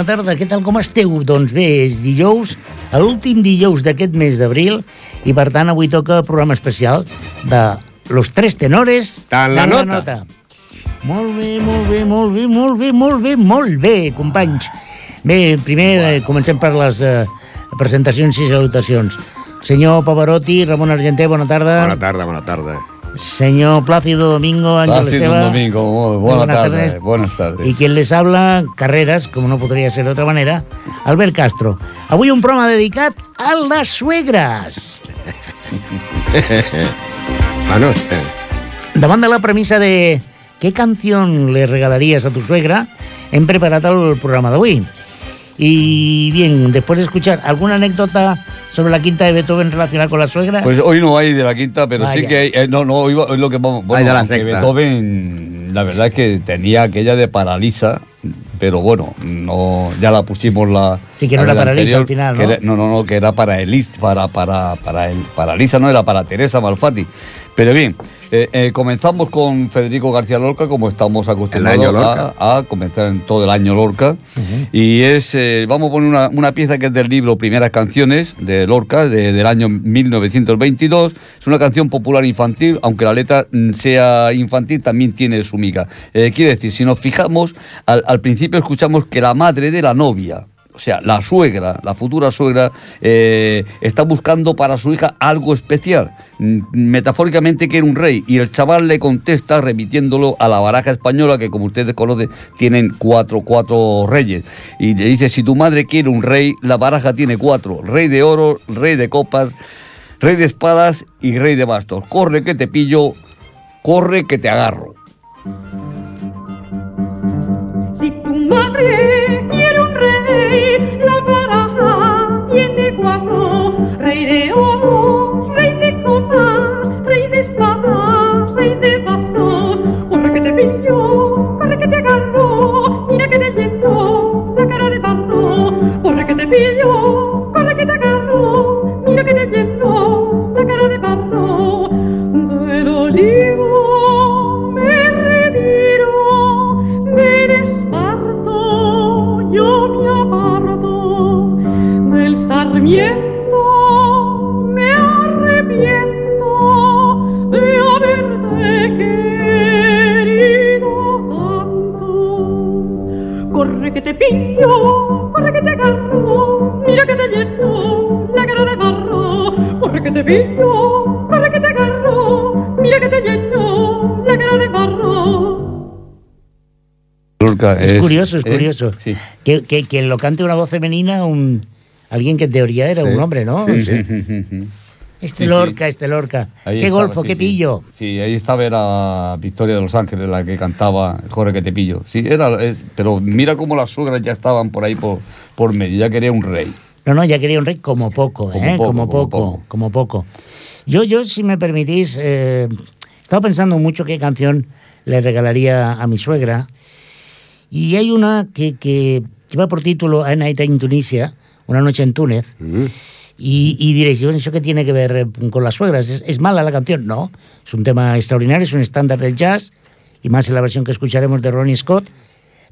bona tarda, què tal, com esteu? Doncs bé, és dijous, l'últim dijous d'aquest mes d'abril, i per tant avui toca programa especial de Los Tres Tenores Tant la de nota. Molt bé, molt bé, molt bé, molt bé, molt bé, molt bé, companys. Bé, primer eh, comencem per les eh, presentacions i salutacions. Senyor Pavarotti, Ramon Argenté, bona tarda. Bona tarda, bona tarda. Señor Plácido Domingo, Ángel Plácido Esteba. Domingo, muy buenas tardes, buenas tardes. Y quien les habla, Carreras, como no podria ser d'altra manera, Albert Castro. Avui un programa dedicat a les suegres. Bueno, eh, Davant de la premissa de què canció le regalarías a tu suegra, hem preparat el programa d'avui. Y bien, después de escuchar alguna anécdota sobre la quinta de Beethoven relacionada con las suegras, Pues hoy no hay de la quinta, pero Vaya. sí que hay. eh, no, no, hoy, lo que vamos. Hay de la sexta. Beethoven, la verdad es que tenía aquella de paraliza, pero bueno, no, ya la pusimos la. Sí, que no la era del para Lisa anterior, al final, que ¿no? era- no, no, no, que era para Elis, para, para, para, el, para Lisa, no era para Teresa Malfatti. Pero bien, eh, eh, comenzamos con Federico García Lorca, como estamos acostumbrados a, a comenzar en todo el año Lorca. Y es, eh, vamos a poner una, una pieza que es del libro Primeras Canciones de Lorca, de- del año 1922. Es una canción popular infantil, aunque la letra mm, sea infantil, también tiene su miga. Eh, quiere decir, si nos fijamos, al, al principio escuchamos que la madre de la novia, sea, la suegra, la futura suegra, eh, está buscando para su hija algo especial. Mm, Metafóricamente quiere un rey. Y el chaval le contesta remitiéndolo a la baraja española, que como ustedes conocen, tienen cuatro, cuatro reyes. Y le dice, si tu madre quiere un rey, la baraja tiene cuatro. Rey de oro, rey de copas, rey de espadas y rey de bastos. Corre que te pillo, corre que te agarro. Si tu madre cuatro. Rey Corre que te pillo, corre que te agarro, mira que te lleno la cara de barro. Corre que te pillo, corre que te agarro, mira que te lleno la cara de barro. Lorca es, curioso, es eh, curioso. sí. Que, que, que lo cante una voz femenina un alguien que en teoría era Sí, un hombre, ¿no? sí, sí. Este Sí, sí. Lorca, este Lorca. Ahí qué estaba, golfo, sí, qué sí. pillo. Sí, ahí estaba era Victoria de Los Ángeles la que cantaba Corre que te pillo. Sí, era, es- pero mira cómo las suegras ya estaban por ahí por, por medio, ya quería un rey. No, no, ya quería un rey como poco, Como ¿eh? poco, como como poco, poco. como poco. Yo, yo, si me permitís, eh, estaba pensando mucho qué canción le regalaría a mi suegra. Y hay una que, que lleva por título A Night in Tunisia, Una noche en Túnez. Mm. Y, y diréis, bueno, ¿eso qué tiene que ver eh, con las suegras? ¿Es, es mala la canción? No, es un tema extraordinario, es un estándar del jazz, y más en la versión que escucharemos de Ronnie Scott.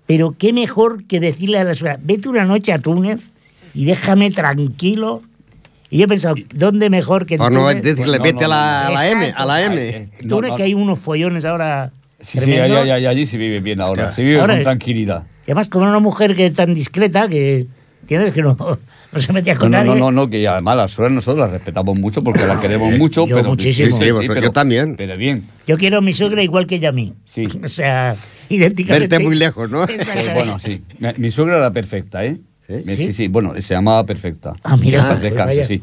Pero qué mejor que decirle a la suegra, vete una noche a Túnez y déjame tranquilo. Y yo he pensado, ¿dónde mejor que Por no decirle, no, vete no, a la, a la M, a la. M. No, Túnez no. que hay unos follones ahora Sí, sí, allí se vive bien ahora, se vive Ahora con es- tranquilidad. Y además con una mujer que es tan discreta que, ¿entiendes? Que no, no se metía con no, nadie. no, no, no, que además las suegras nosotros las respetamos mucho porque las queremos mucho, yo pero muchísimo. Sí, sí, vosotros, yo también. Pero bien. Yo quiero a mi suegra igual que ella a mí. Sí. O sea, idénticamente. Verte muy lejos, ¿no? Pues bueno, sí. Mi, suegra era perfecta, ¿eh? ¿Sí? ¿Sí? sí, sí, bueno, se llamaba perfecta. Ah, mira, pues sí.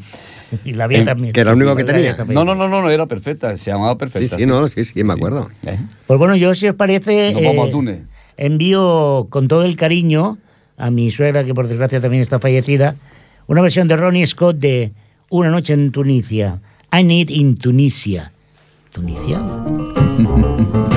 Y la mía Eh, también. que era lo único que tenía. No, no, no, no, no, era perfecta, se llamaba perfecta. Sí, sí, no, sí, sí, me acuerdo. ¿Eh? Pues bueno, yo si os parece... Nos vamos a Túnez. Envío con todo el cariño a mi suegra, que por desgracia también está fallecida, una versión de Ronnie Scott de Una noche en Tunisia. I Need in Tunisia. ¿Tunisia?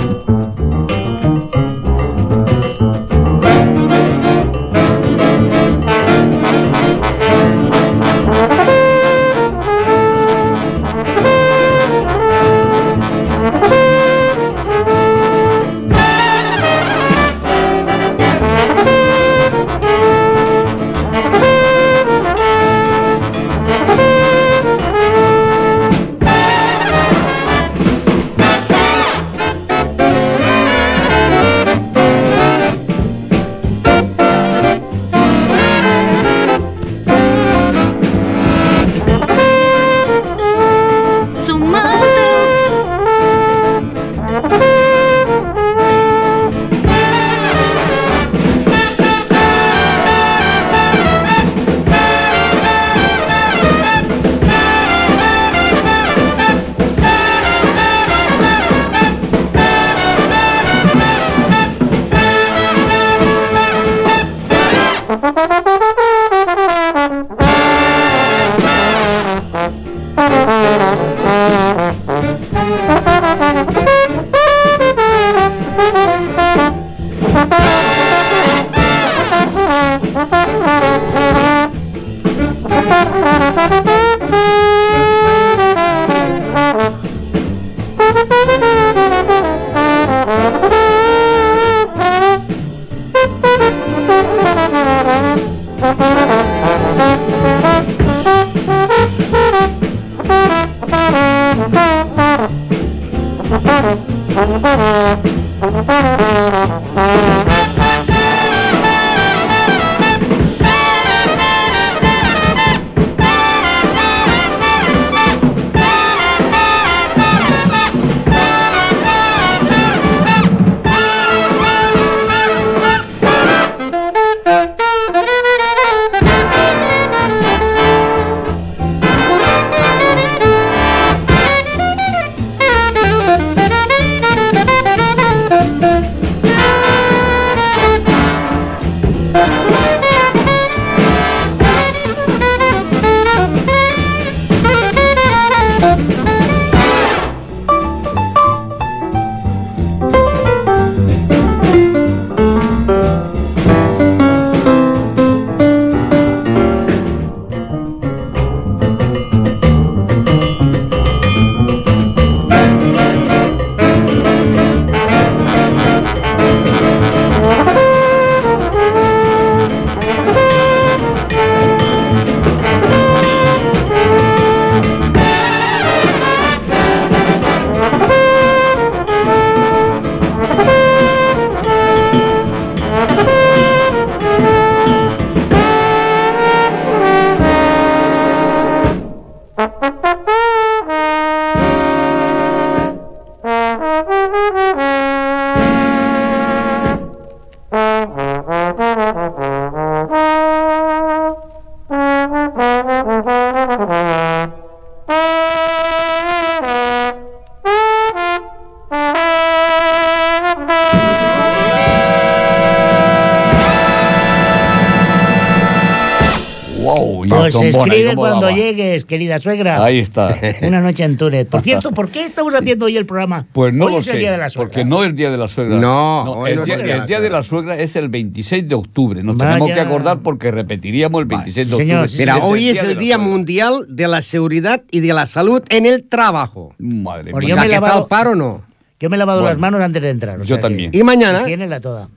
escribe cuando daba. llegues, querida suegra. Ahí está. Una noche en Túnez. Por cierto, ¿por qué estamos haciendo hoy el programa? Pues no hoy lo es sé. el día de la suegra. Porque no es el día de la suegra. No, hoy el, no día, el día de el la día de suegra. la suegra es el 26 de octubre. Nos Vaya. tenemos que acordar porque repetiríamos el 26 de Sí, señor, octubre. sí, Mira, es hoy es de el Día suegra. Mundial de la Seguridad y de la Salud en el Trabajo. Madre Porque mía. he que está lavado- al paro o no. Yo me he lavado Bueno. las manos antes de entrar. o Yo sea que- también. Y mañana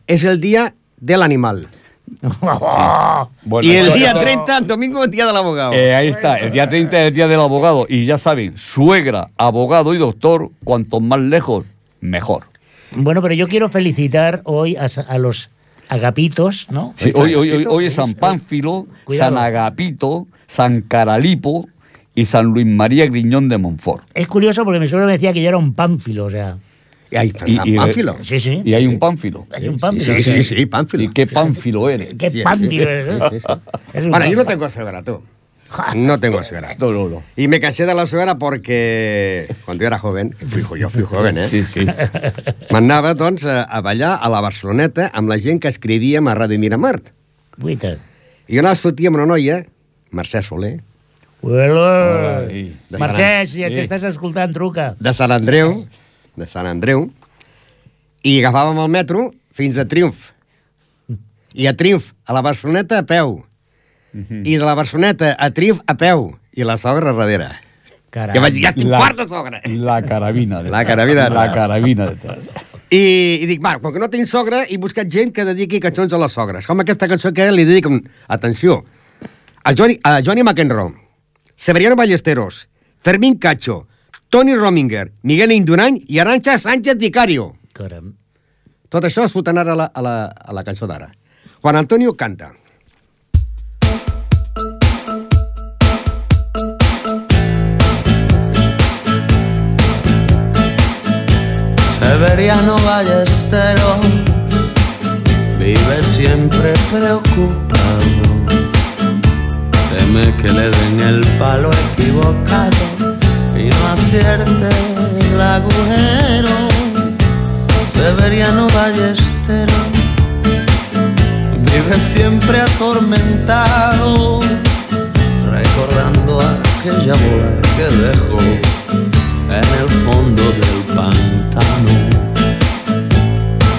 es el Día del Animal. Bueno, y el día esto- 30, domingo, el Día del Abogado. Eh, ahí está, el día 30 es el día del abogado. Y ya saben, suegra, abogado y doctor, cuanto más lejos, mejor. Bueno, pero yo quiero felicitar hoy a, los agapitos, ¿no? Sí, hoy, hoy, hoy, hoy es San Pánfilo, Cuidado. San Agapito, San Caralipo y San Luis María Griñón de Montfort. Es curioso porque mi suegro me decía que yo era un pánfilo, o sea. Y hay Fernán y- Pánfilo. Sí, sí. Y hay un Pánfilo. Hay un pánfilo. Sí, sí, sí, Pánfilo. ¿Y qué Pánfilo eres? ¿Qué Sí, sí, pánfilo sí, eres? sí, eh? sí, sí. Bueno, yo no tengo suegra, tú. No tengo suegra. No, no, no. Y me cansé de la suegra porque cuando yo era joven, fui, jo- fui joven, eh? Sí, sí. M'anava, doncs, a, a ballar a la Barceloneta amb la gent que escrivíem a Ràdio Miramart. Guita. I jo anava a sortir amb una noia, Mercè Soler, Bueno, Ai. Mercè, si ens Sí. estàs escoltant, truca. de Sant Andreu, de Sant Andreu, i agafàvem el metro fins a Triomf. I a Triomf, a la Barceloneta, a peu. I de la Barceloneta a Triomf, a peu. I la sogra a darrere. Caram. I vaig dir, ja estic La- de sogra. La carabina. La carabina La detrás. carabina detrás. I, I dic, va, com que no tinc sogra, he buscat gent que dediqui cançons a les sogres. Com aquesta cançó que li dedico, atenció, a Johnny, a Johnny McEnroe, Severiano Ballesteros, Fermín Cacho, Tony Rominger, Miguel Indurain i Arancha Sánchez Vicario. Caram. Tot això es foten ara a la, a la, a la cançó d'ara. Juan Antonio canta. Severiano Ballestero vive siempre preocupado. Teme que le den el palo equivocado y no acierte el agujero, Severiano Ballestero. Vive siempre atormentado, recordando aquella bola que dejó en el fondo del pantano.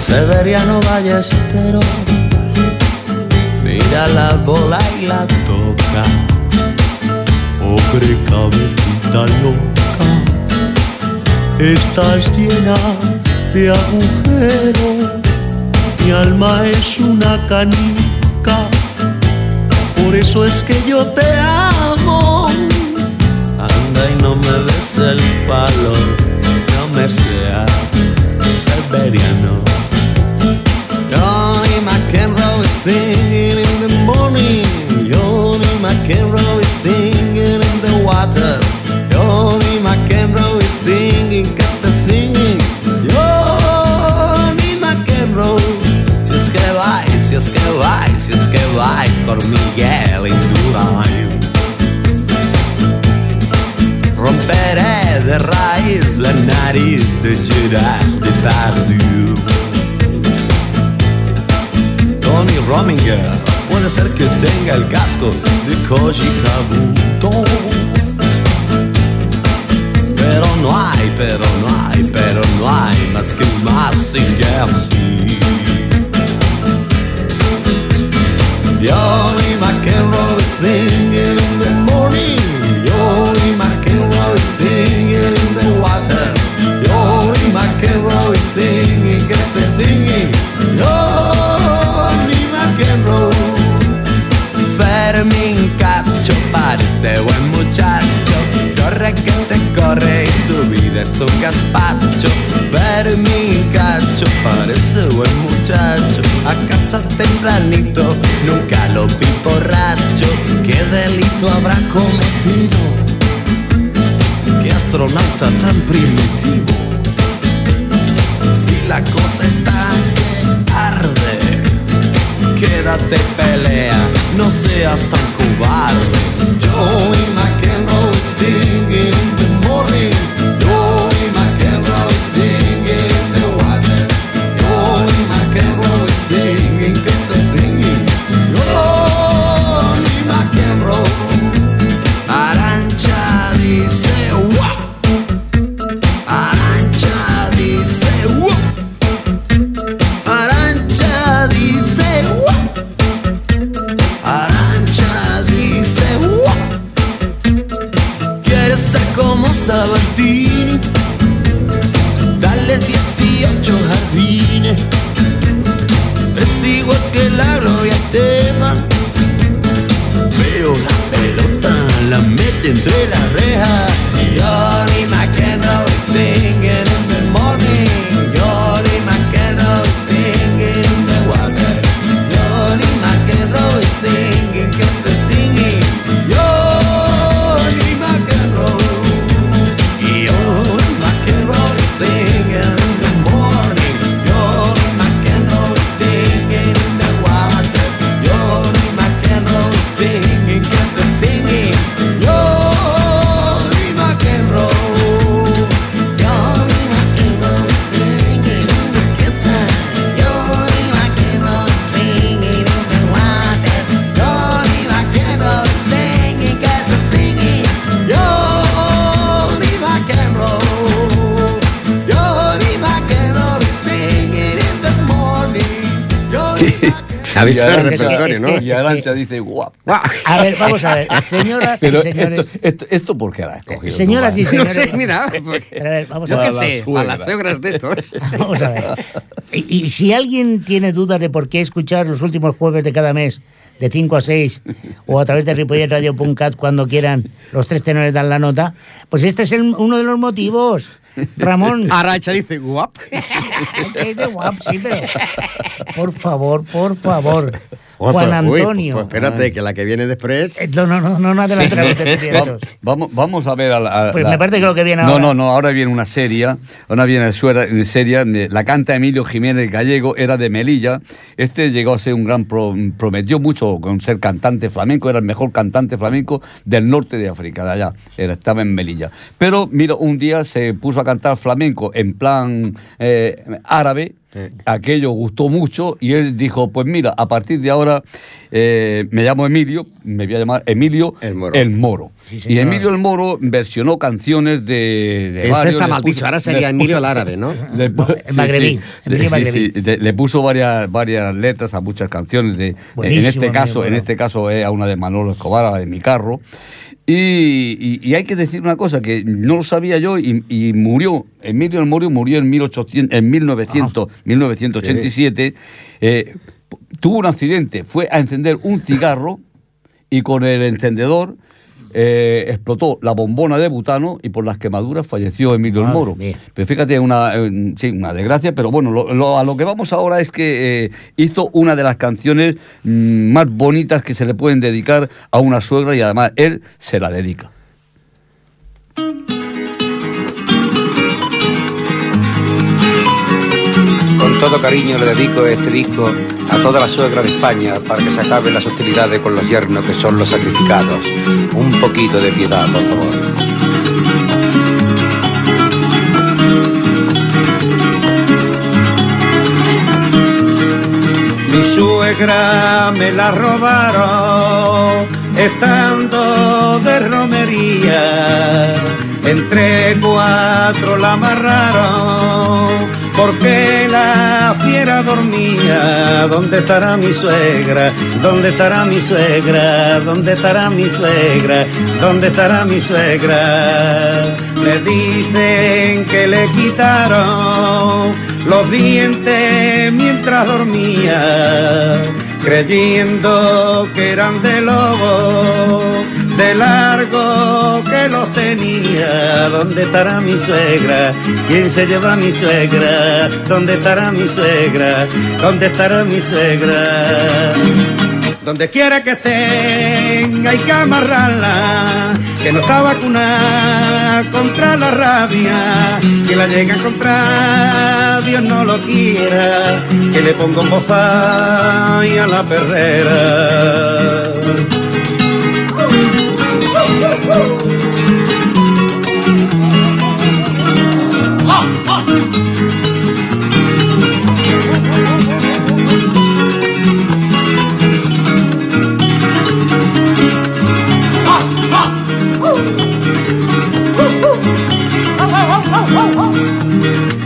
Severiano Ballestero. Mira la bola y la toca. Pobre cabecita loca, estás llena de agujeros. Mi alma es una canica, por eso es que yo te amo. Anda y no me des el palo, no me seas severiano. Johnny McEnroe is por Miguel Indurain. Romperé de raíz la nariz de Gerard Depardieu. Tony Rominger puede ser que tenga el casco de Koji Kabuto. Pero no hay, pero no hay, pero no hay más que un Mazinger Johnny McEnroe is singing in the morning. Johnny McEnroe is singing in the water. Johnny McEnroe is singing, get the singing. Johnny McEnroe. Fermín Cacho parece buen muchacho. Corre que te corre y tu vida es un gazpacho. Fermín Cacho parece buen muchacho. A casa tempranito, nunca lo vi borracho. ¿Qué delito habrá cometido? ¿Qué astronauta tan primitivo? Si la cosa está que arde quédate pelea, no seas tan cobarde. Joey entre las rejas. McEnroe. Ha visto Y el Arancha- repertorio, es ¿no? que- Y Arancha dice, guau. Guau. A ver, vamos a ver, señoras Pero y señores. esto, esto, ¿por qué la has cogido? Señoras y Juan? No señores. sé, mira, porque- Pero a ver, vamos a yo ver. qué la sé, a las suegras de estos. Vamos a ver. Y, y si alguien tiene dudas de por qué escuchar los últimos jueves de cada mes, de 5 a 6, o a través de ripolletradio.cat cuando quieran, los tres tenores dan la nota, pues este es el- uno de los motivos. Ramón. Aracha dice, guap. Qué de guap, sí, pero. Por favor, por favor. Juan uy, Antonio. pues espérate, que la que viene después. Eh, No, no, no, no, no Vamos, vamos, vamos a ver a la, a Pues la- me parece que lo que viene no, ahora. No, no, ahora viene una serie, ahora viene suera- serie, la canta Emilio Jiménez Gallego, era de Melilla, este llegó a ser un gran, pro- prometió mucho con ser cantante flamenco, era el mejor cantante flamenco del norte de África, de allá, era, estaba en Melilla. Pero, mira, un día se puso a cantar flamenco en plan eh, árabe, Aquello gustó mucho y él dijo, pues mira, a partir de ahora eh, me llamo Emilio, me voy a llamar Emilio El Moro. Sí, y. Emilio el Moro versionó canciones de. de Este varios, está le mal puso- dicho, ahora sería Emilio el árabe, ¿no? le pu- el magrebí, Emilio Sí, magrebí. sí, de- le puso varias, varias letras a muchas canciones. De, en Buenísimo, este caso, en este caso es a una de Manolo Escobar, a la de mi carro. Y, y- y hay que decir una cosa que no lo sabía yo y, y murió, Emilio el Moro murió en, 1800, en 1900, 1987. eh, tuvo un accidente, fue a encender un cigarro y con el encendedor eh, explotó la bombona de butano y por las quemaduras falleció Emilio el Madre Moro. mía. Pero fíjate, una, eh, sí, una desgracia, pero bueno, lo- lo- a lo que vamos ahora es que eh, hizo una de las canciones mm, más bonitas que se le pueden dedicar a una suegra y además él se la dedica. Con todo cariño le dedico este disco a toda la suegra de España para que se acaben las hostilidades con los yernos que son los sacrificados. Un poquito de piedad, por favor. Mi suegra me la robaron estando de romería. Entre cuatro la amarraron porque la fiera dormía. ¿Dónde estará mi suegra? ¿Dónde estará mi suegra? ¿Dónde estará mi suegra? ¿Dónde estará mi suegra? Me dicen que le quitaron los dientes mientras dormía, creyendo que eran de lobo, de largo que los tenía. ¿Dónde estará mi suegra? ¿Quién se lleva a mi suegra? ¿Dónde estará mi suegra? ¿Dónde estará mi suegra? Donde quiera que estén hay que amarrarla, que no está vacunada contra la rabia, que la llega a encontrar, Dios no lo quiera, que le pongo un bozal a la perrera.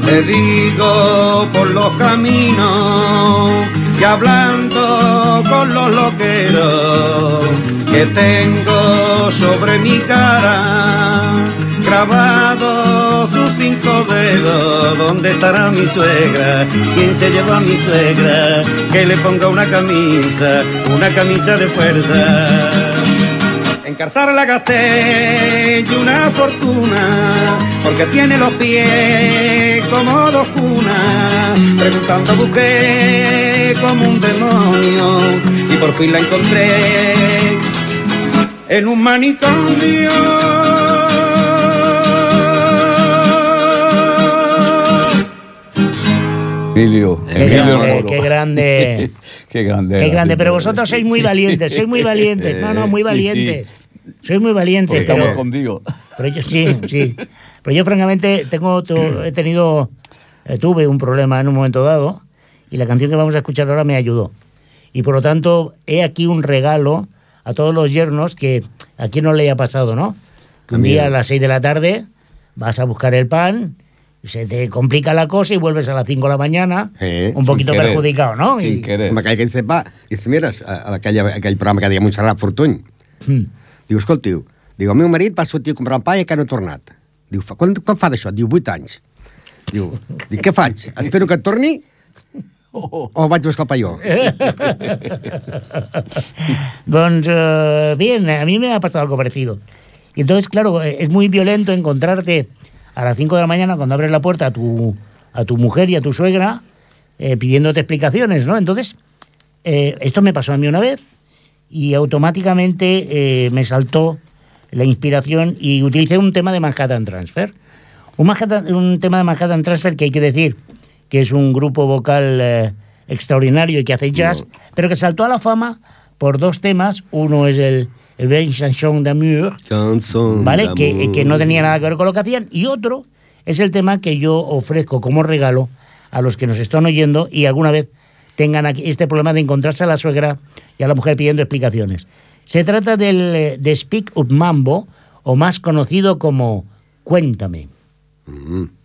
Te digo por los caminos y hablando con los loqueros que tengo sobre mi cara grabado sus cinco dedos. ¿Dónde estará mi suegra? ¿Quién se lleva a mi suegra? Que le ponga una camisa, una camisa de fuerza. Encarzar la gasté y una fortuna, porque tiene los pies como dos cunas. Preguntando busqué como un demonio y por fin la encontré en un manicomio. Emilio, Qué Emilio grande, Moro. qué grande. qué grande. Qué grande, pero vosotros sois muy valientes, sois muy valientes. No, no, muy valientes. Sois muy valientes, estamos pero, contigo. pero yo sí, sí. Pero yo francamente tengo he tenido eh, tuve un problema en un momento dado y la canción que vamos a escuchar ahora me ayudó. Y por lo tanto, he aquí un regalo a todos los yernos que a quien no le haya pasado, ¿no? Que un día a las 6 de la tarde vas a buscar el pan, se te complica la cosa y vuelves a las 5 de la mañana, Eh, un poquito querer. perjudicado, ¿no? Sin Y- querer. Com aquell que dice, va, dice, mira, a, a aquell, aquell programa que deia Montserrat Fortuny, Mm. diu, escoltiu, diu, el meu marit va sortir a comprar un pa i encara no ha tornat. Diu, fa, quan, quan fa d'això? Diu, 8 anys. Diu, dic, què faig? Espero que torni o vaig buscar jo? Doncs, eh, bien, a mí me ha pasado algo parecido. Y entonces, claro, eh, es muy violento encontrarte a las 5 de la mañana cuando abres la puerta a tu, a tu mujer y a tu suegra eh, pidiéndote explicaciones, ¿no? Entonces, eh, esto me pasó a mí una vez y automáticamente eh, me saltó la inspiración y utilicé un tema de Manhattan Transfer. Un, Manhattan- un tema de Manhattan Transfer que hay que decir que es un grupo vocal extraordinario y que hace jazz, pero que saltó a la fama por dos temas. Uno es el, el Belle Chanson d'amour, ¿vale? Que, que no tenía nada que ver con lo que hacían. Y otro es el tema que yo ofrezco como regalo a los que nos están oyendo y alguna vez tengan aquí este problema de encontrarse a la suegra Ya la mujer pidiendo explicaciones. Se trata del eh, de Speak Up Mambo, o más conocido como Cuéntame. Cuéntame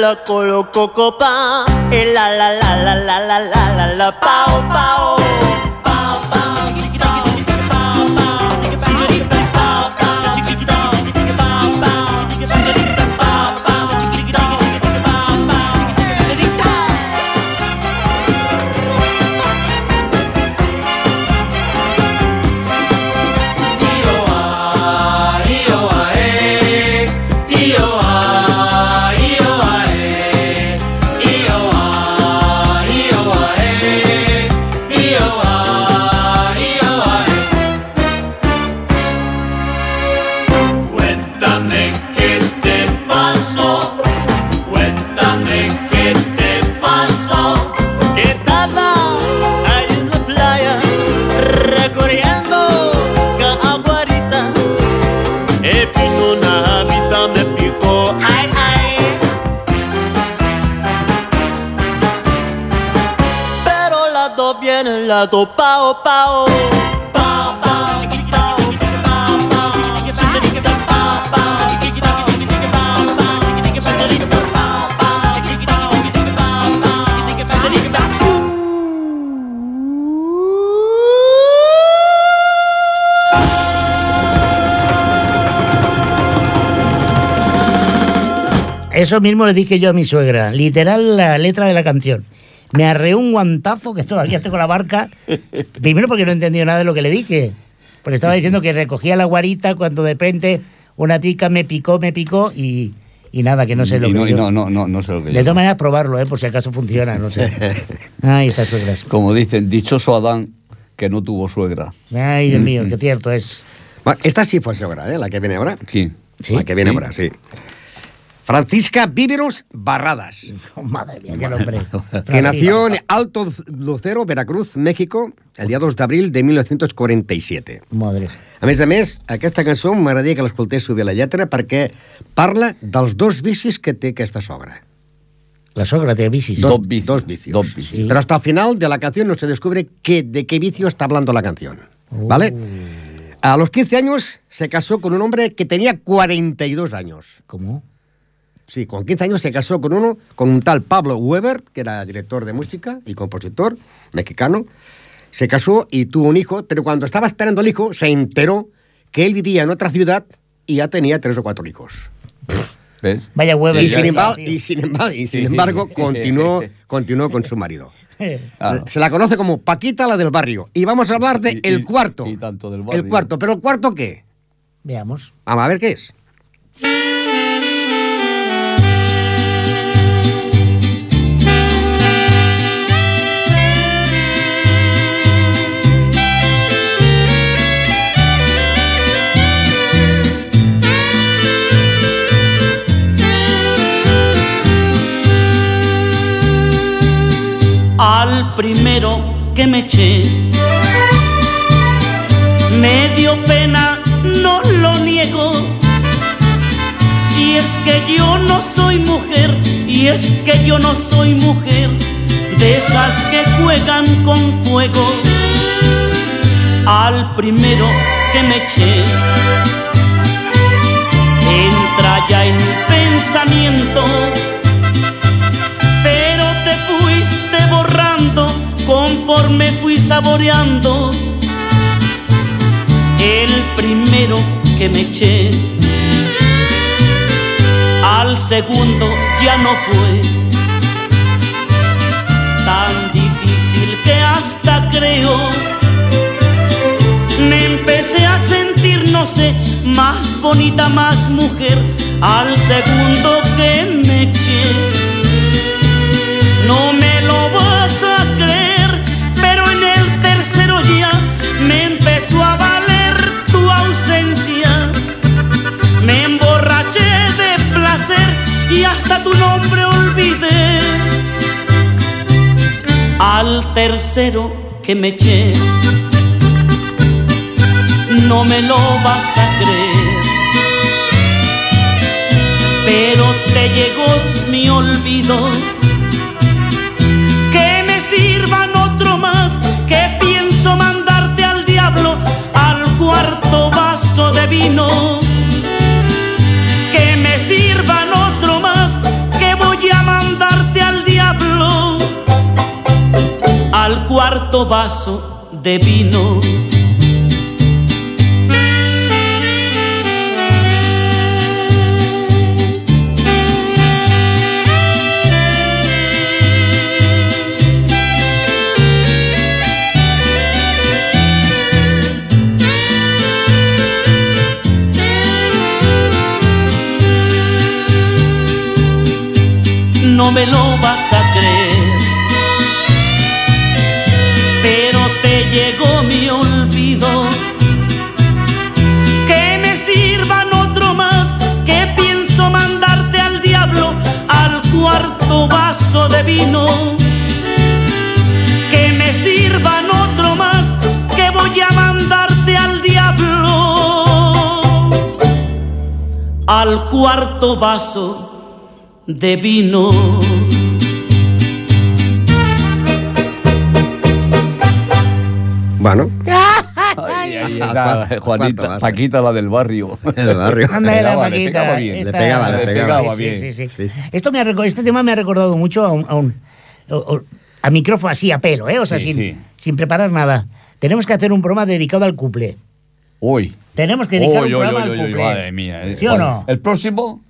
la colo coco pa y la la la la la la la la pao pao Eso mismo le dije yo a mi suegra, literal la letra de la canción. Me arreó un guantazo que todavía tengo la barca. Primero porque no entendió nada de lo que le dije. Porque estaba diciendo que recogía la guarita cuando de repente una tica me picó, me picó y, y nada, que no sé lo y que no, yo- no, no, no, no sé lo que De todas maneras, probarlo, ¿eh? por si acaso funciona, no sé. Ay, estas suegras. Como dicen, dichoso Adán que no tuvo suegra. Ay, Dios mío, qué cierto es. Esta sí fue ahora, ¿eh? La que viene ahora. Sí. ¿Sí? La que viene Sí. ahora, sí. Francisca Víveros Barradas, Oh, madre mía, qué nombre. que nació en Alto Lucero, Veracruz, México, el día 2 d'abril de 1947. Madre. A més a més, aquesta cançó m'agradaria que l'escoltéssiu bé la lletra perquè parla dels dos vicis que té aquesta sogra. La sogra de bicis. Dos vicios. Dos vicios. Dos vicios. Pero hasta el final de la canción no se descubre qué, de qué vicio está hablando la canción. ¿Vale? A los 15 años se casó con un hombre que tenía 42 años. ¿Cómo? Sí, con 15 años se casó con uno, con un tal Pablo Weber, que era director de música y compositor mexicano. Se casó y tuvo un hijo, pero cuando estaba esperando el hijo, se enteró que él vivía en otra ciudad y ya tenía tres o cuatro hijos. ¿Ves? Vaya huevo. Y sin, embargo, y sin embargo, y sin embargo continuó, continuó con su marido. Claro. Se la conoce como Paquita la del barrio. Y vamos a hablar de Y- el y- cuarto. y tanto del barrio. El cuarto. ¿Pero el cuarto qué? Veamos. Vamos a ver qué es. Al primero que me eché Me dio pena, no lo niego. Y es que yo no soy mujer, y es que yo no soy mujer de esas que juegan con fuego. Al primero que me eché, entra ya en mi pensamiento, conforme fui saboreando el primero que me eché. Al segundo ya no fue tan difícil que hasta creo me empecé a sentir, no sé, más bonita, más mujer al segundo que me eché. Hasta tu nombre olvidé. Al tercero que me eché, no me lo vas a creer. Pero te llegó mi olvido. Cuarto vaso de vino. Al cuarto vaso de vino. Bueno, Ay, ay, ¿A era cuánto- Juanita? Paquita, la del barrio. el barrio. Anda, la pegaba, le Paquita, pegaba bien. esta- Le pegaba, le pegaba. sí, bien. sí, sí. Sí, sí. Esto me ha este tema me ha recordado mucho a un, a, un- micrófono así, a pelo, ¿eh? O sea, Sí, sin, sí. sin preparar nada. Tenemos que hacer un programa dedicado al cuplé. Uy. Tenemos que dedicar Uy, un programa al uy, uy, cuplé. madre mía. ¿Sí o no? El próximo,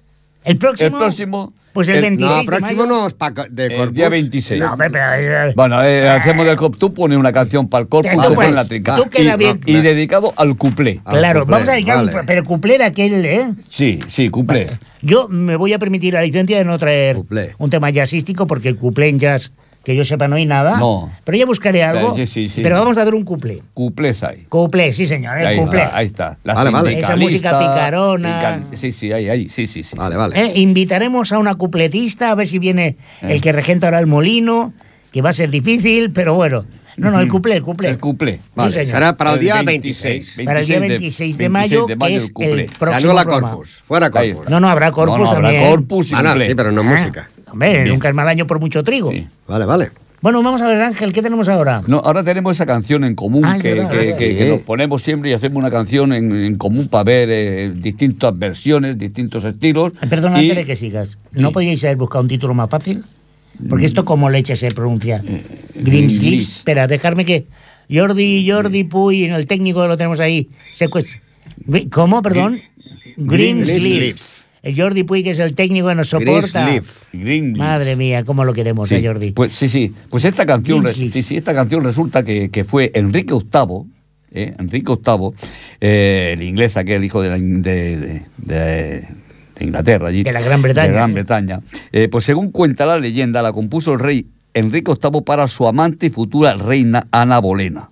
El próximo. el próximo. Pues el 26 No, de próximo mayo. no es pa- de El Corpus. día 26. No, hombre, pero, eh, Bueno, eh, hacemos del cop. Tú pones una canción para el corpus, Tú pues, pones la trinca. tú queda y, bien. y dedicado al cuplé. al claro, cuplé, vamos a dedicar un vale. pro- pero cuplé de aquel, ¿eh? Sí, sí, cuplé. Yo me voy a permitir la licencia de no traer Cuplé. un tema jazzístico porque el cuplé en jazz, que yo sepa, no hay nada. No. Pero ya buscaré algo. Sí, sí, sí. Pero vamos a dar un cuplé. Cuplés hay. Cuplé, sí, señor, el Ahí cuplé. está, ahí está. La Vale, vale. Esa música picarona. Sí, sí, ahí, ahí, sí, sí, sí. Vale, vale. Eh, Invitaremos a una cupletista a ver si viene Eh. el que regenta ahora el molino, que va a ser difícil, pero bueno. No, no, el cuplé, el cuplé. El cuplé. Vale, será para el día 26. 26. Para el día 26 de mayo, que es el el próximo. Corpus. Fuera Corpus. No, no, habrá corpus no, no, habrá también. corpus y Ah, no, sí, pero no Ah, música. Hombre, Bien. nunca es mal año por mucho trigo. Sí. Vale, vale. Bueno, vamos a ver, Ángel, ¿qué tenemos ahora? No, ahora tenemos esa canción en común Ah, que, verdad, que- verdad. que- Sí. que nos ponemos siempre y hacemos una canción en, en común para ver eh, distintas versiones, distintos estilos. Perdona, Y- antes de que sigas. ¿No Sí. podíais haber buscado un título más fácil? Porque esto como leche se pronuncia. Eh, Green Sleeves. Espera, dejarme que... Jordi, Jordi Puy, en el técnico lo tenemos ahí. Secuest- Gri- ¿Cómo, perdón? Green, Green Sleeves. El Jordi Puy, que es el técnico que nos soporta. Madre mía, cómo lo queremos Sí, a Jordi. Pues sí, sí. Pues esta canción, sí, sí, esta canción resulta que, que fue Enrique VIII, ¿eh? Enrique VIII, eh, el inglés aquel hijo de, la de, de- de- de Inglaterra allí. De la Gran Bretaña, De Gran. Bretaña. Eh, pues según cuenta la leyenda, la compuso el rey Enrique VIII para su amante y futura reina Ana Bolena.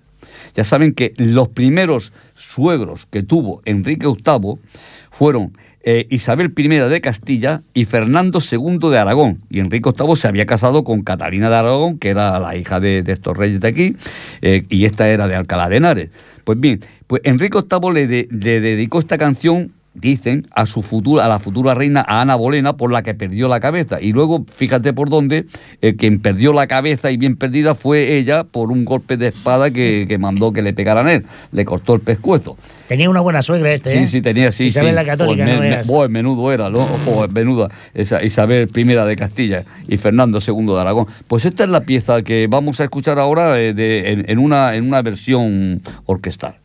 Ya saben que los primeros suegros que tuvo Enrique VIII fueron eh, Isabel I de Castilla y Fernando II de Aragón. Y Enrique VIII se había casado con Catalina de Aragón, que era la hija de, estos reyes de aquí, eh, y esta era de Alcalá de Henares. Pues bien, pues Enrique VIII le dedicó esta canción dicen a su futura a la futura reina a Ana Bolena por la que perdió la cabeza y luego fíjate por dónde eh, quien perdió la cabeza y bien perdida fue ella por un golpe de espada que, que mandó que le pegaran él le cortó el pescuezo Tenía una buena suegra este, Sí, ¿eh? sí, tenía, sí, Isabel sí. la Católica, Pues no me- buah, menudo era, ¿no? Joder, menuda. Esa Isabel I de Castilla y Fernando II de Aragón. Pues esta es la pieza que vamos a escuchar ahora eh, de- en, en una, en una versión orquestal.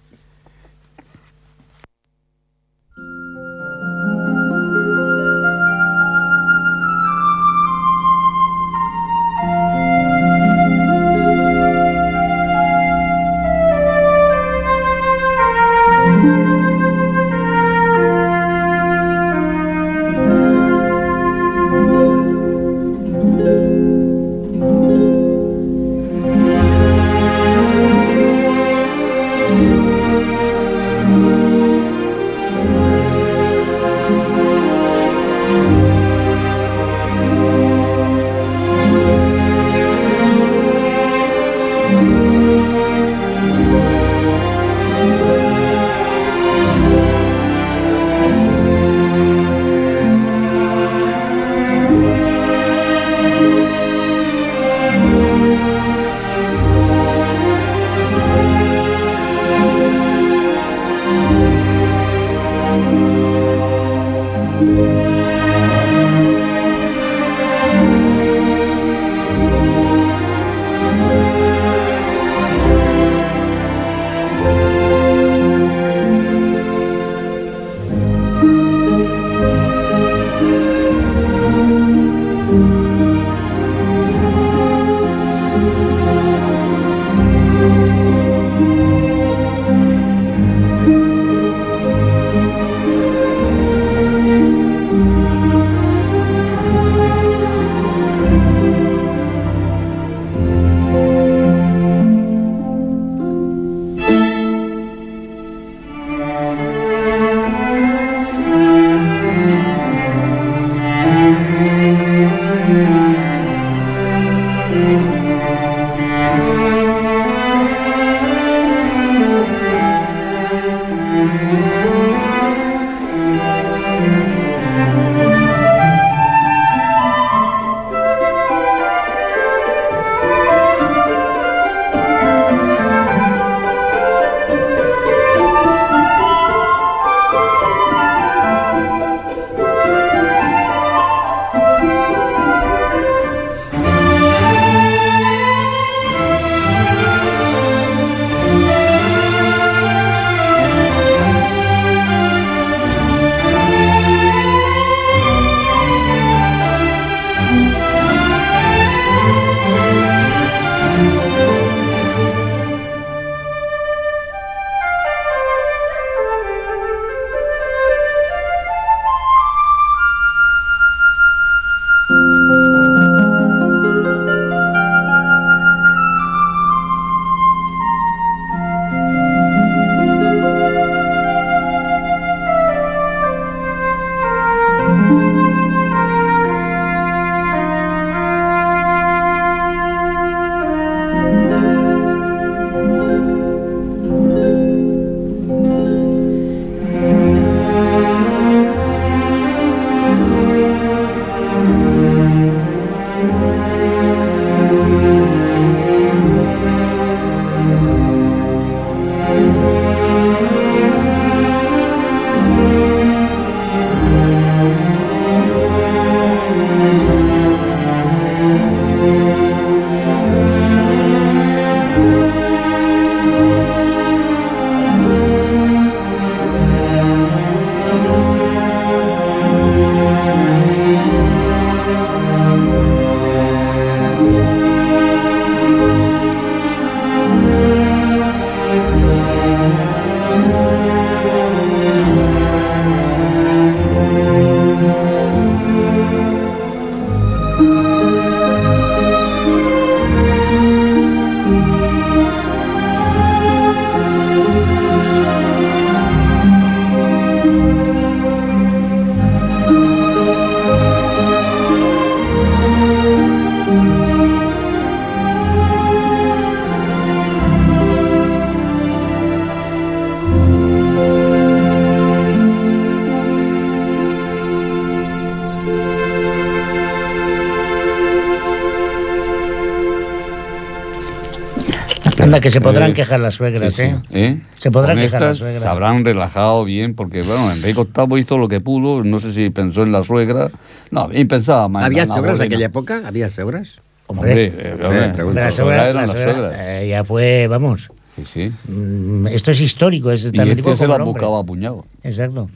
Anda, que se podrán Eh, quejar las suegras, sí, sí. ¿eh? ¿Eh? Se podrán Con quejar las suegras. Se habrán relajado bien, porque, bueno, Enrique VIII hizo lo que pudo, no sé si pensó en la suegra. No, y pensaba más en ¿Había suegras de Nagorina. aquella época? ¿Había suegras? Hombre, Hombre, eh, hombre, pregunto. la suegra, la las suegra, suegras. eh, ya fue, vamos, Sí, sí. mm, esto es histórico, es Y tan este tipo se como la hombre. buscaba a puñado. Exacto.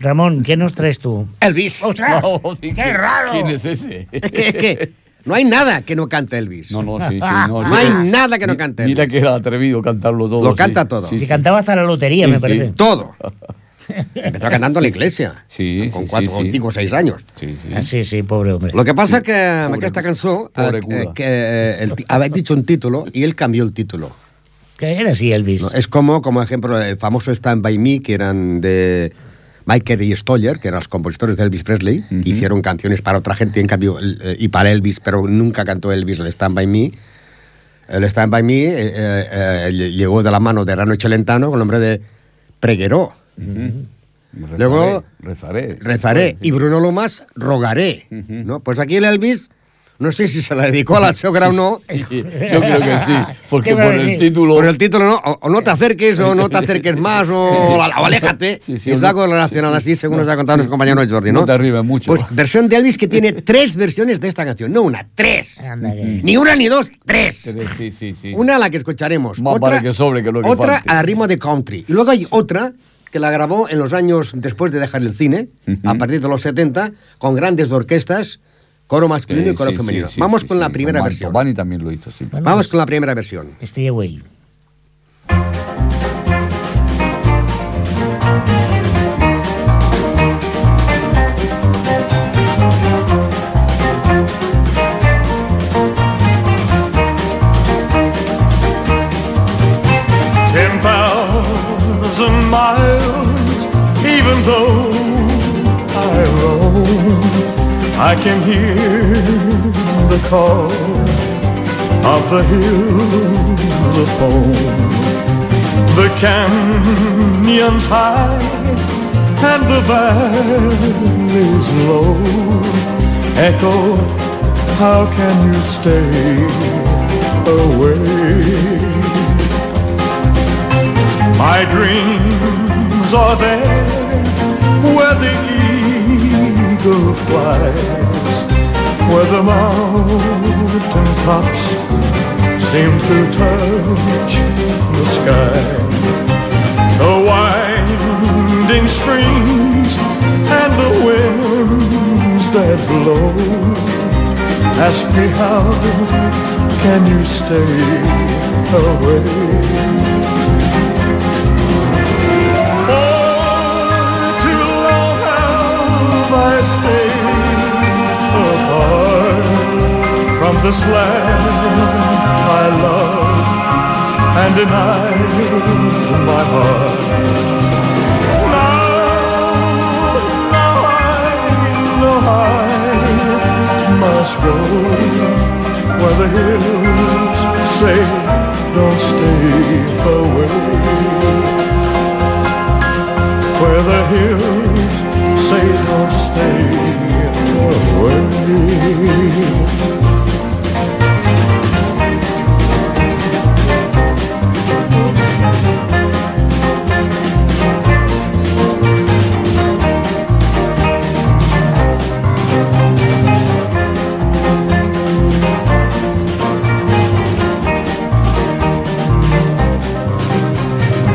Ramón, ¿qué nos traes tú? Elvis. ¡Ostras! No, ¿quién- ¡Qué raro! ¿Quién es ese? Es que, es que no hay nada que no cante Elvis. No, no, sí, sí. No, No hay sí. nada que no cante Mira Elvis. que era atrevido cantarlo todo. Lo sí. canta todo. Sí, Si sí. cantaba hasta la lotería, Sí, me sí. parece. Todo. Empezó cantando en la iglesia. Sí, Con sí, cuatro, sí, con sí. cinco o seis años. Sí, sí. Ah, sí, sí, pobre hombre. Lo que pasa es que Pobre- cançó pobre eh, cura. que eh, el, había dicho un título y él cambió el título. Que era así, Elvis. ¿no? Es como, como ejemplo, el famoso Stand By Me, que eran de Michael y Stoller, que eran los compositores de Elvis Presley, hicieron canciones para otra gente en cambio, eh, y para Elvis, pero nunca cantó Elvis el Stand By Me. El Stand By Me eh, eh, llegó de la mano de Rano Celentano con el nombre de Pregueró. Rezaré, Luego- rezaré. Rezaré. Y Bruno Lomas, rogaré. ¿no? Pues aquí el Elvis, no sé si se la dedicó a la sogra o no. Yo creo que sí, porque ¿Qué me por el título... Por el título, ¿no? O, o no te acerques o no te acerques más o, o aléjate. Sí, sí, es no- algo relacionado así, según nos ha contado nuestro compañero Jordi, ¿no? No te arribes mucho. Pues versión de Elvis que tiene tres versiones de esta canción. No una, tres. Ni una ni dos, tres. Sí, sí, sí. Una a la que escucharemos. Más otra, vale que sobre que lo que Otra falte. a ritmo de country. Y luego hay otra que la grabó en los años después de dejar el cine, Ujú. a partir de los 70, con grandes orquestas, coro masculino y coro Sí, sí, femenino. sí, Vamos sí, con la sí. primera Con versión. Mantovani también lo hizo, sí. Vamos pues, con la primera versión. Stay away. ten thousand miles, even though I roam, I can hear the call of the hills of home. The canyons high and the valleys low echo, how can you stay away? My dreams are there where the eagle flies, where the mountain tops seem to touch the sky. The winding streams and the winds that blow ask me how can you stay away? I stayed apart from this land I love and denied my heart. Now, now I know I must go where the hills say don't stay away where the hills say don't stay away.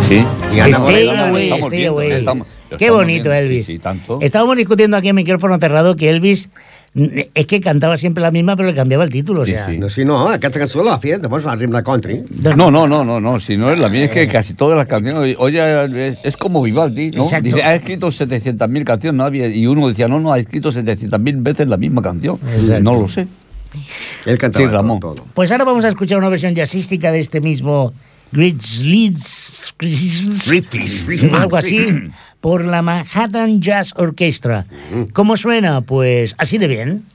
Sí. Stay away, away. estamos- Qué bonito, viendo, Elvis. sí, sí, tanto. Estábamos discutiendo aquí en micrófono cerrado que Elvis es que cantaba siempre la misma, pero le cambiaba el título. O Sí, sea, sí. No, si no, aquesta cançó la feia, llavors ritme de country. No, no, no, no, no, si no es la mía, es que casi todas las canciones, oye, es, es como Vivaldi, ¿no? Exacto. Dice, ha escrito 700.000 canciones, no y uno decía, no, no, ha escrito 700.000 veces la misma canción. Exacto. No lo sé. Él cantava Sí, Ramon. todo. Pues ahora vamos a escuchar una versión jazzística de este mismo Grizzlies, algo así, por la Manhattan Jazz Orchestra. ¿Cómo suena? Pues así de bien.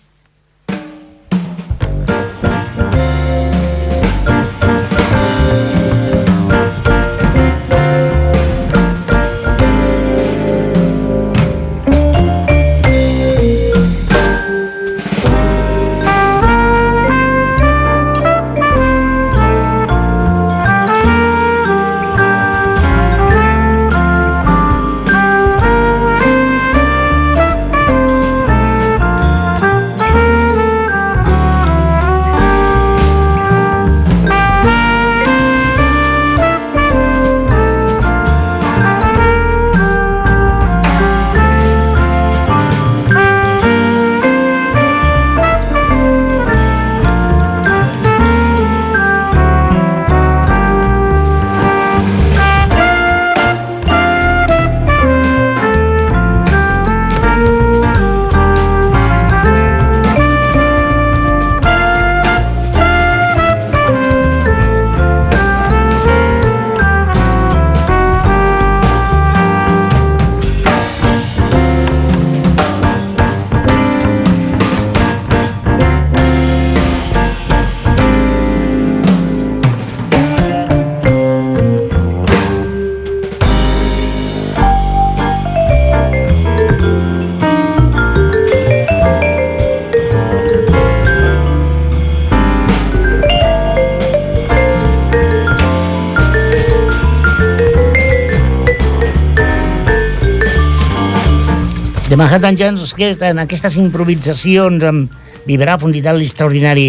Manhattan Jams, que en aquestes improvisacions amb vibràfons i tal, extraordinari.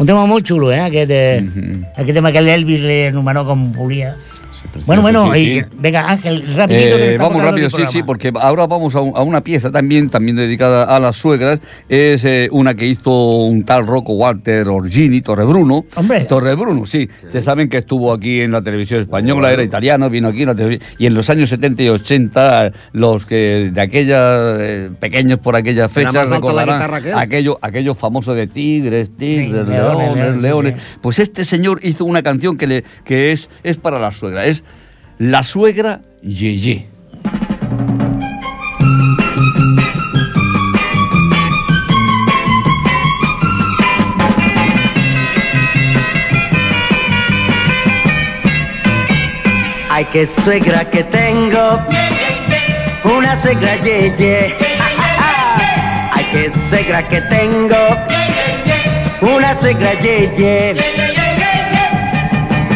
Un tema molt xulo, eh? Aquest, eh, aquest tema que l'Elvis li anomenó com volia. Bueno, bueno, sí, y- sí. venga Ángel, rapidito que nos Eh, vamos rápido, sí, sí, porque ahora vamos a, un- a una pieza también, también dedicada a las suegras. Es eh, una que hizo un tal Rocco Walter Orgini, Torrebruno. Hombre. Torrebruno, sí. Se saben que estuvo aquí en la televisión española, era italiano, vino aquí en la televisión. Y en los años 70 y 80, los que de aquella, eh, pequeños por aquellas fechas, recordarán guitarra que él. aquello, aquello famoso de tigres, tigres, Sí, leones, leones, leones, leones. sí, sí. Pues este señor hizo una canción que, le, que es, es para la suegra. Es La suegra Yeye. Ay, qué suegra que tengo, una suegra yeye. Ay, qué suegra que tengo, una suegra yeye.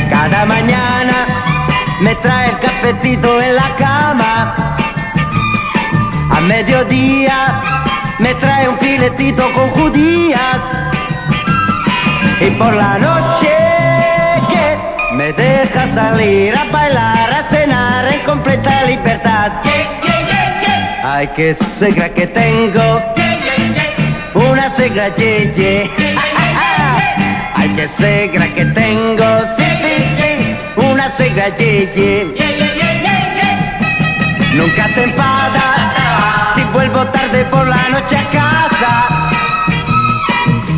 Cada mañana me trae el cafetito en la cama. A mediodía me trae un filetito con judías. Y por la noche me deja salir a bailar, a cenar en completa libertad. Ay, qué suegra que tengo, una suegra yeye. Ay, qué suegra que tengo, suegra yeye. Nunca se enfada si vuelvo tarde por la noche a casa.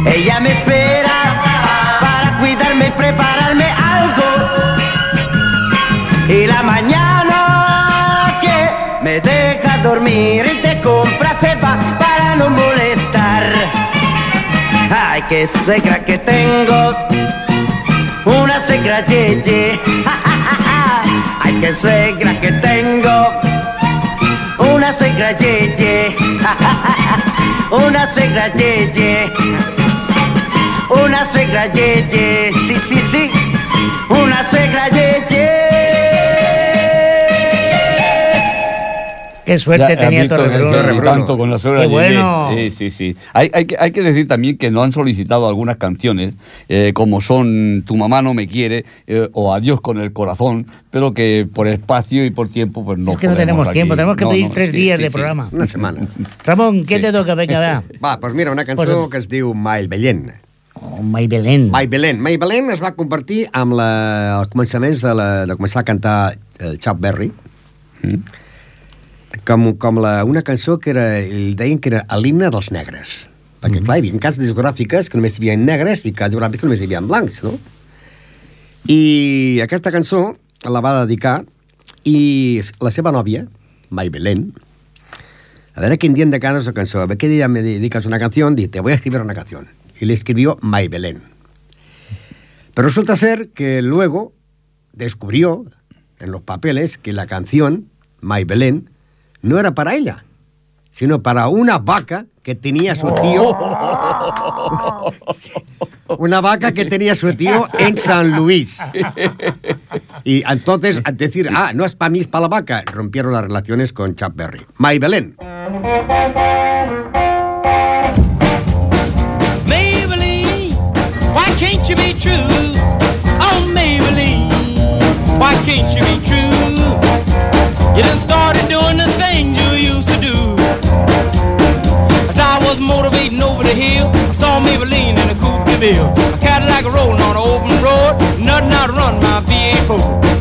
Ella me espera para cuidarme y prepararme algo. Y la mañana que me deja dormir y te compra cepa para no molestar. Ay, qué suegra que tengo, una suegra yeye. Qué suegra que tengo, una suegra yeye. Una suegra yeye. Una suegra yeye. Sí, sí, sí. Una suegra yeye. Qué suerte Ya, tenía Torrebruno. tanto con la Qué bueno. Sí, sí, sí. Hay, hay que, hay que decir también que nos han solicitado algunas canciones, eh, como son Tu mamá no me quiere eh, o Adiós con el corazón, pero que por espacio y por tiempo, pues Si no. es que no tenemos aquí. tiempo, tenemos que No, pedir no, tres sí, días sí, de sí. programa. Una setmana. Ramon, què te toca? Vinga, va. Va, doncs mira, una cançó Posa't. que es diu Mai Bellent. Oh, Mai Belén. Mai Belén. Mai Belén es va convertir amb la, els començaments de, la, de començar a cantar el Chuck Berry Mm. Com, com la, una cançó que era, el deien que era l'himne dels negres. Perquè, clar, hi havia cases discogràfiques que només hi havia negres i cases discogràfiques que només hi havia blancs, no? I aquesta cançó la va dedicar i la seva nòvia, Mai Belén, a ver qué entiende cada esa canción. A ver qué día me dedicas una canción, dice, te voy a escribir una canción. Y le escribió May Belén. Pero resulta ser que luego descubrió en los papeles que la canción May Belén no era para ella, sino para una vaca que tenía su tío. Una vaca que tenía su tío en San Luis. Y entonces, al decir, ah, no es para mí, es para la vaca, rompieron las relaciones con Chuck Berry. May Belén. Maybelline, why can't you be true? Oh, Maybelline, why can't you be true? You done started doing the things you used to do. As I was motivating over the hill, I saw Maybelline in a coupe de ville. A Cadillac rolling on an open road, nothing out run my V8 A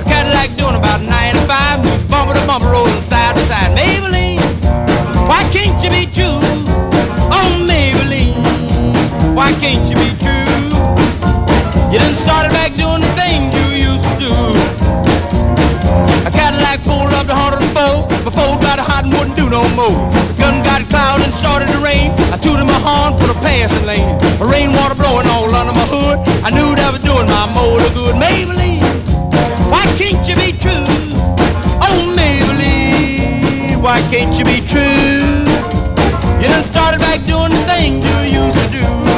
no more. The gun got cloud and started to rain. I tooted my horn for the passing lane. The rainwater blowing all under my hood. I knew that was doing my motor good. Maybelline, why can't you be true? Oh, Maybelline, why can't you be true? You done started back doing the things you used to do.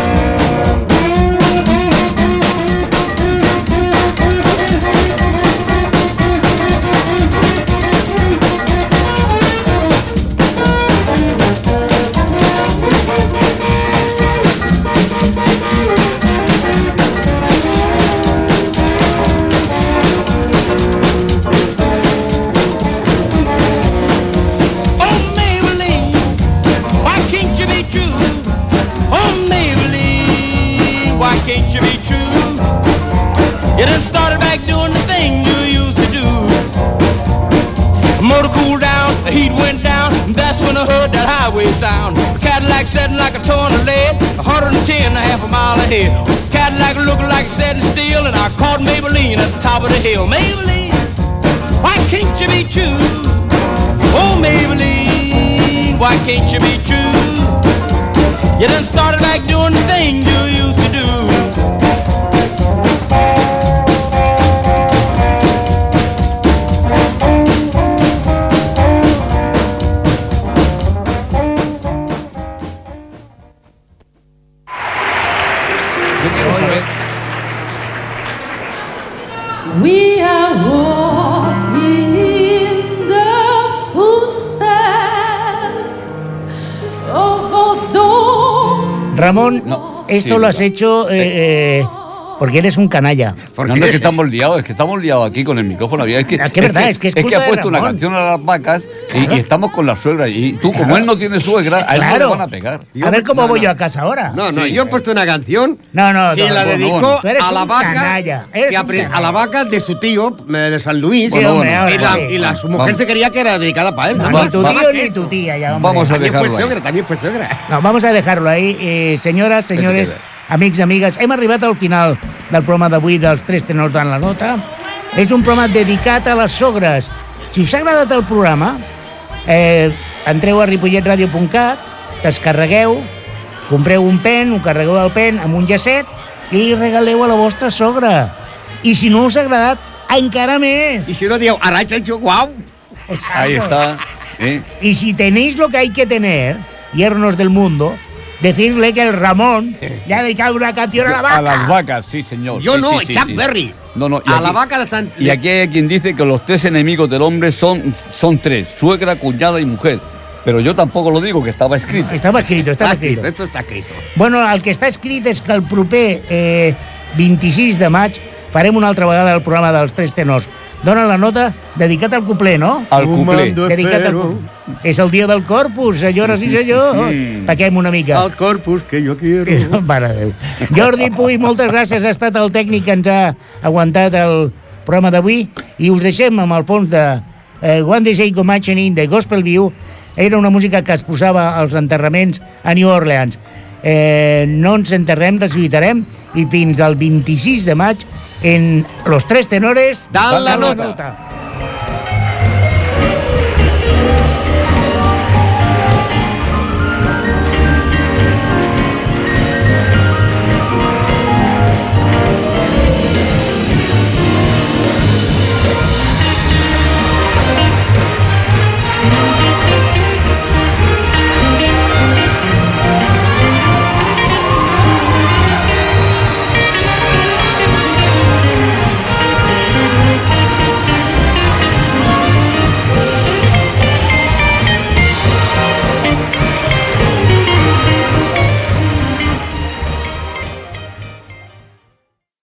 Ahead. Cadillac looking like setting steel, and I caught Maybelline at the top of the hill. Maybelline, why can't you be true? Oh, Maybelline, why can't you be true? You done started back doing the thing Ramón, No, esto sí, lo has verdad. hecho eh, eh, porque eres un canalla. ¿Por No, no es que estamos liados, es que estamos liados aquí con el micrófono. Es que, Ah, que verdad, es que es es que ha puesto una canción a las vacas y, y estamos con la suegra. Y tú, como él no tiene suegra, a él no Claro. le van a pegar. Yo- a ver cómo no, voy no. yo a casa ahora. No, no, Sí. yo he puesto una canción No, no, que no, la eres a la un vaca a la vaca de su tío eh, de San Luis Sí, Bueno, hombre, bueno. ahora y, la, sí. y la- su mujer Vamos. se quería que era dedicada para él. No, ni tu tío ni tu tía, ya, hombre. Vamos a También fue dejarlo suegra, también fue suegra. No, vamos a dejar-lo ahí. Eh, senyores, queda. Amics, amigues, hem arribat al final del programa d'avui dels Tres Tenors en la Nota. És un programa dedicat a les sogres. Si us ha agradat el programa, eh, entreu a ripolletradio.cat, descarregueu, compreu un pen, ho carregueu al pen amb un llacet i li regaleu a la vostra sogra. I si no us ha agradat, encara més. Y si no, digo, ara guau. Exacto. Ahí está. ¿eh? Y si tenéis lo que hay que tener, yernos del mundo, decirle que el Ramón le ha dedicado una canción a la vaca. A las vacas, sí, señor. Yo Sí, no, sí, Chuck sí. Berry. No, no, y A aquí- la vaca de San... Y aquí hay quien dice que los tres enemigos del hombre son, son tres: suegra, cuñada y mujer. Pero yo tampoco lo digo, que estaba escrito. Estava escrit, estava Está escrito, escrit. esto está escrito. Bueno, el que està escrit és que el proper eh, 26 de maig farem una altra vegada el programa dels Tres Tenors. Dona la nota dedicat al cuplé, no? Al cuplé. Dedicat al cuplé. És el dia del corpus, senyores i senyors. Mm. Taquem una mica. al corpus que yo quiero. Mare Déu. Jordi Puy, moltes gràcies. Ha estat el tècnic que ens ha aguantat el programa d'avui i us deixem amb el fons de eh, One Day Say Imagining de Gospel View. Era una música que es posava als enterraments a New Orleans. Eh, no ens enterrem, resucitarem i fins al 26 de maig en Los Tres Tenores Dan la Dan nota.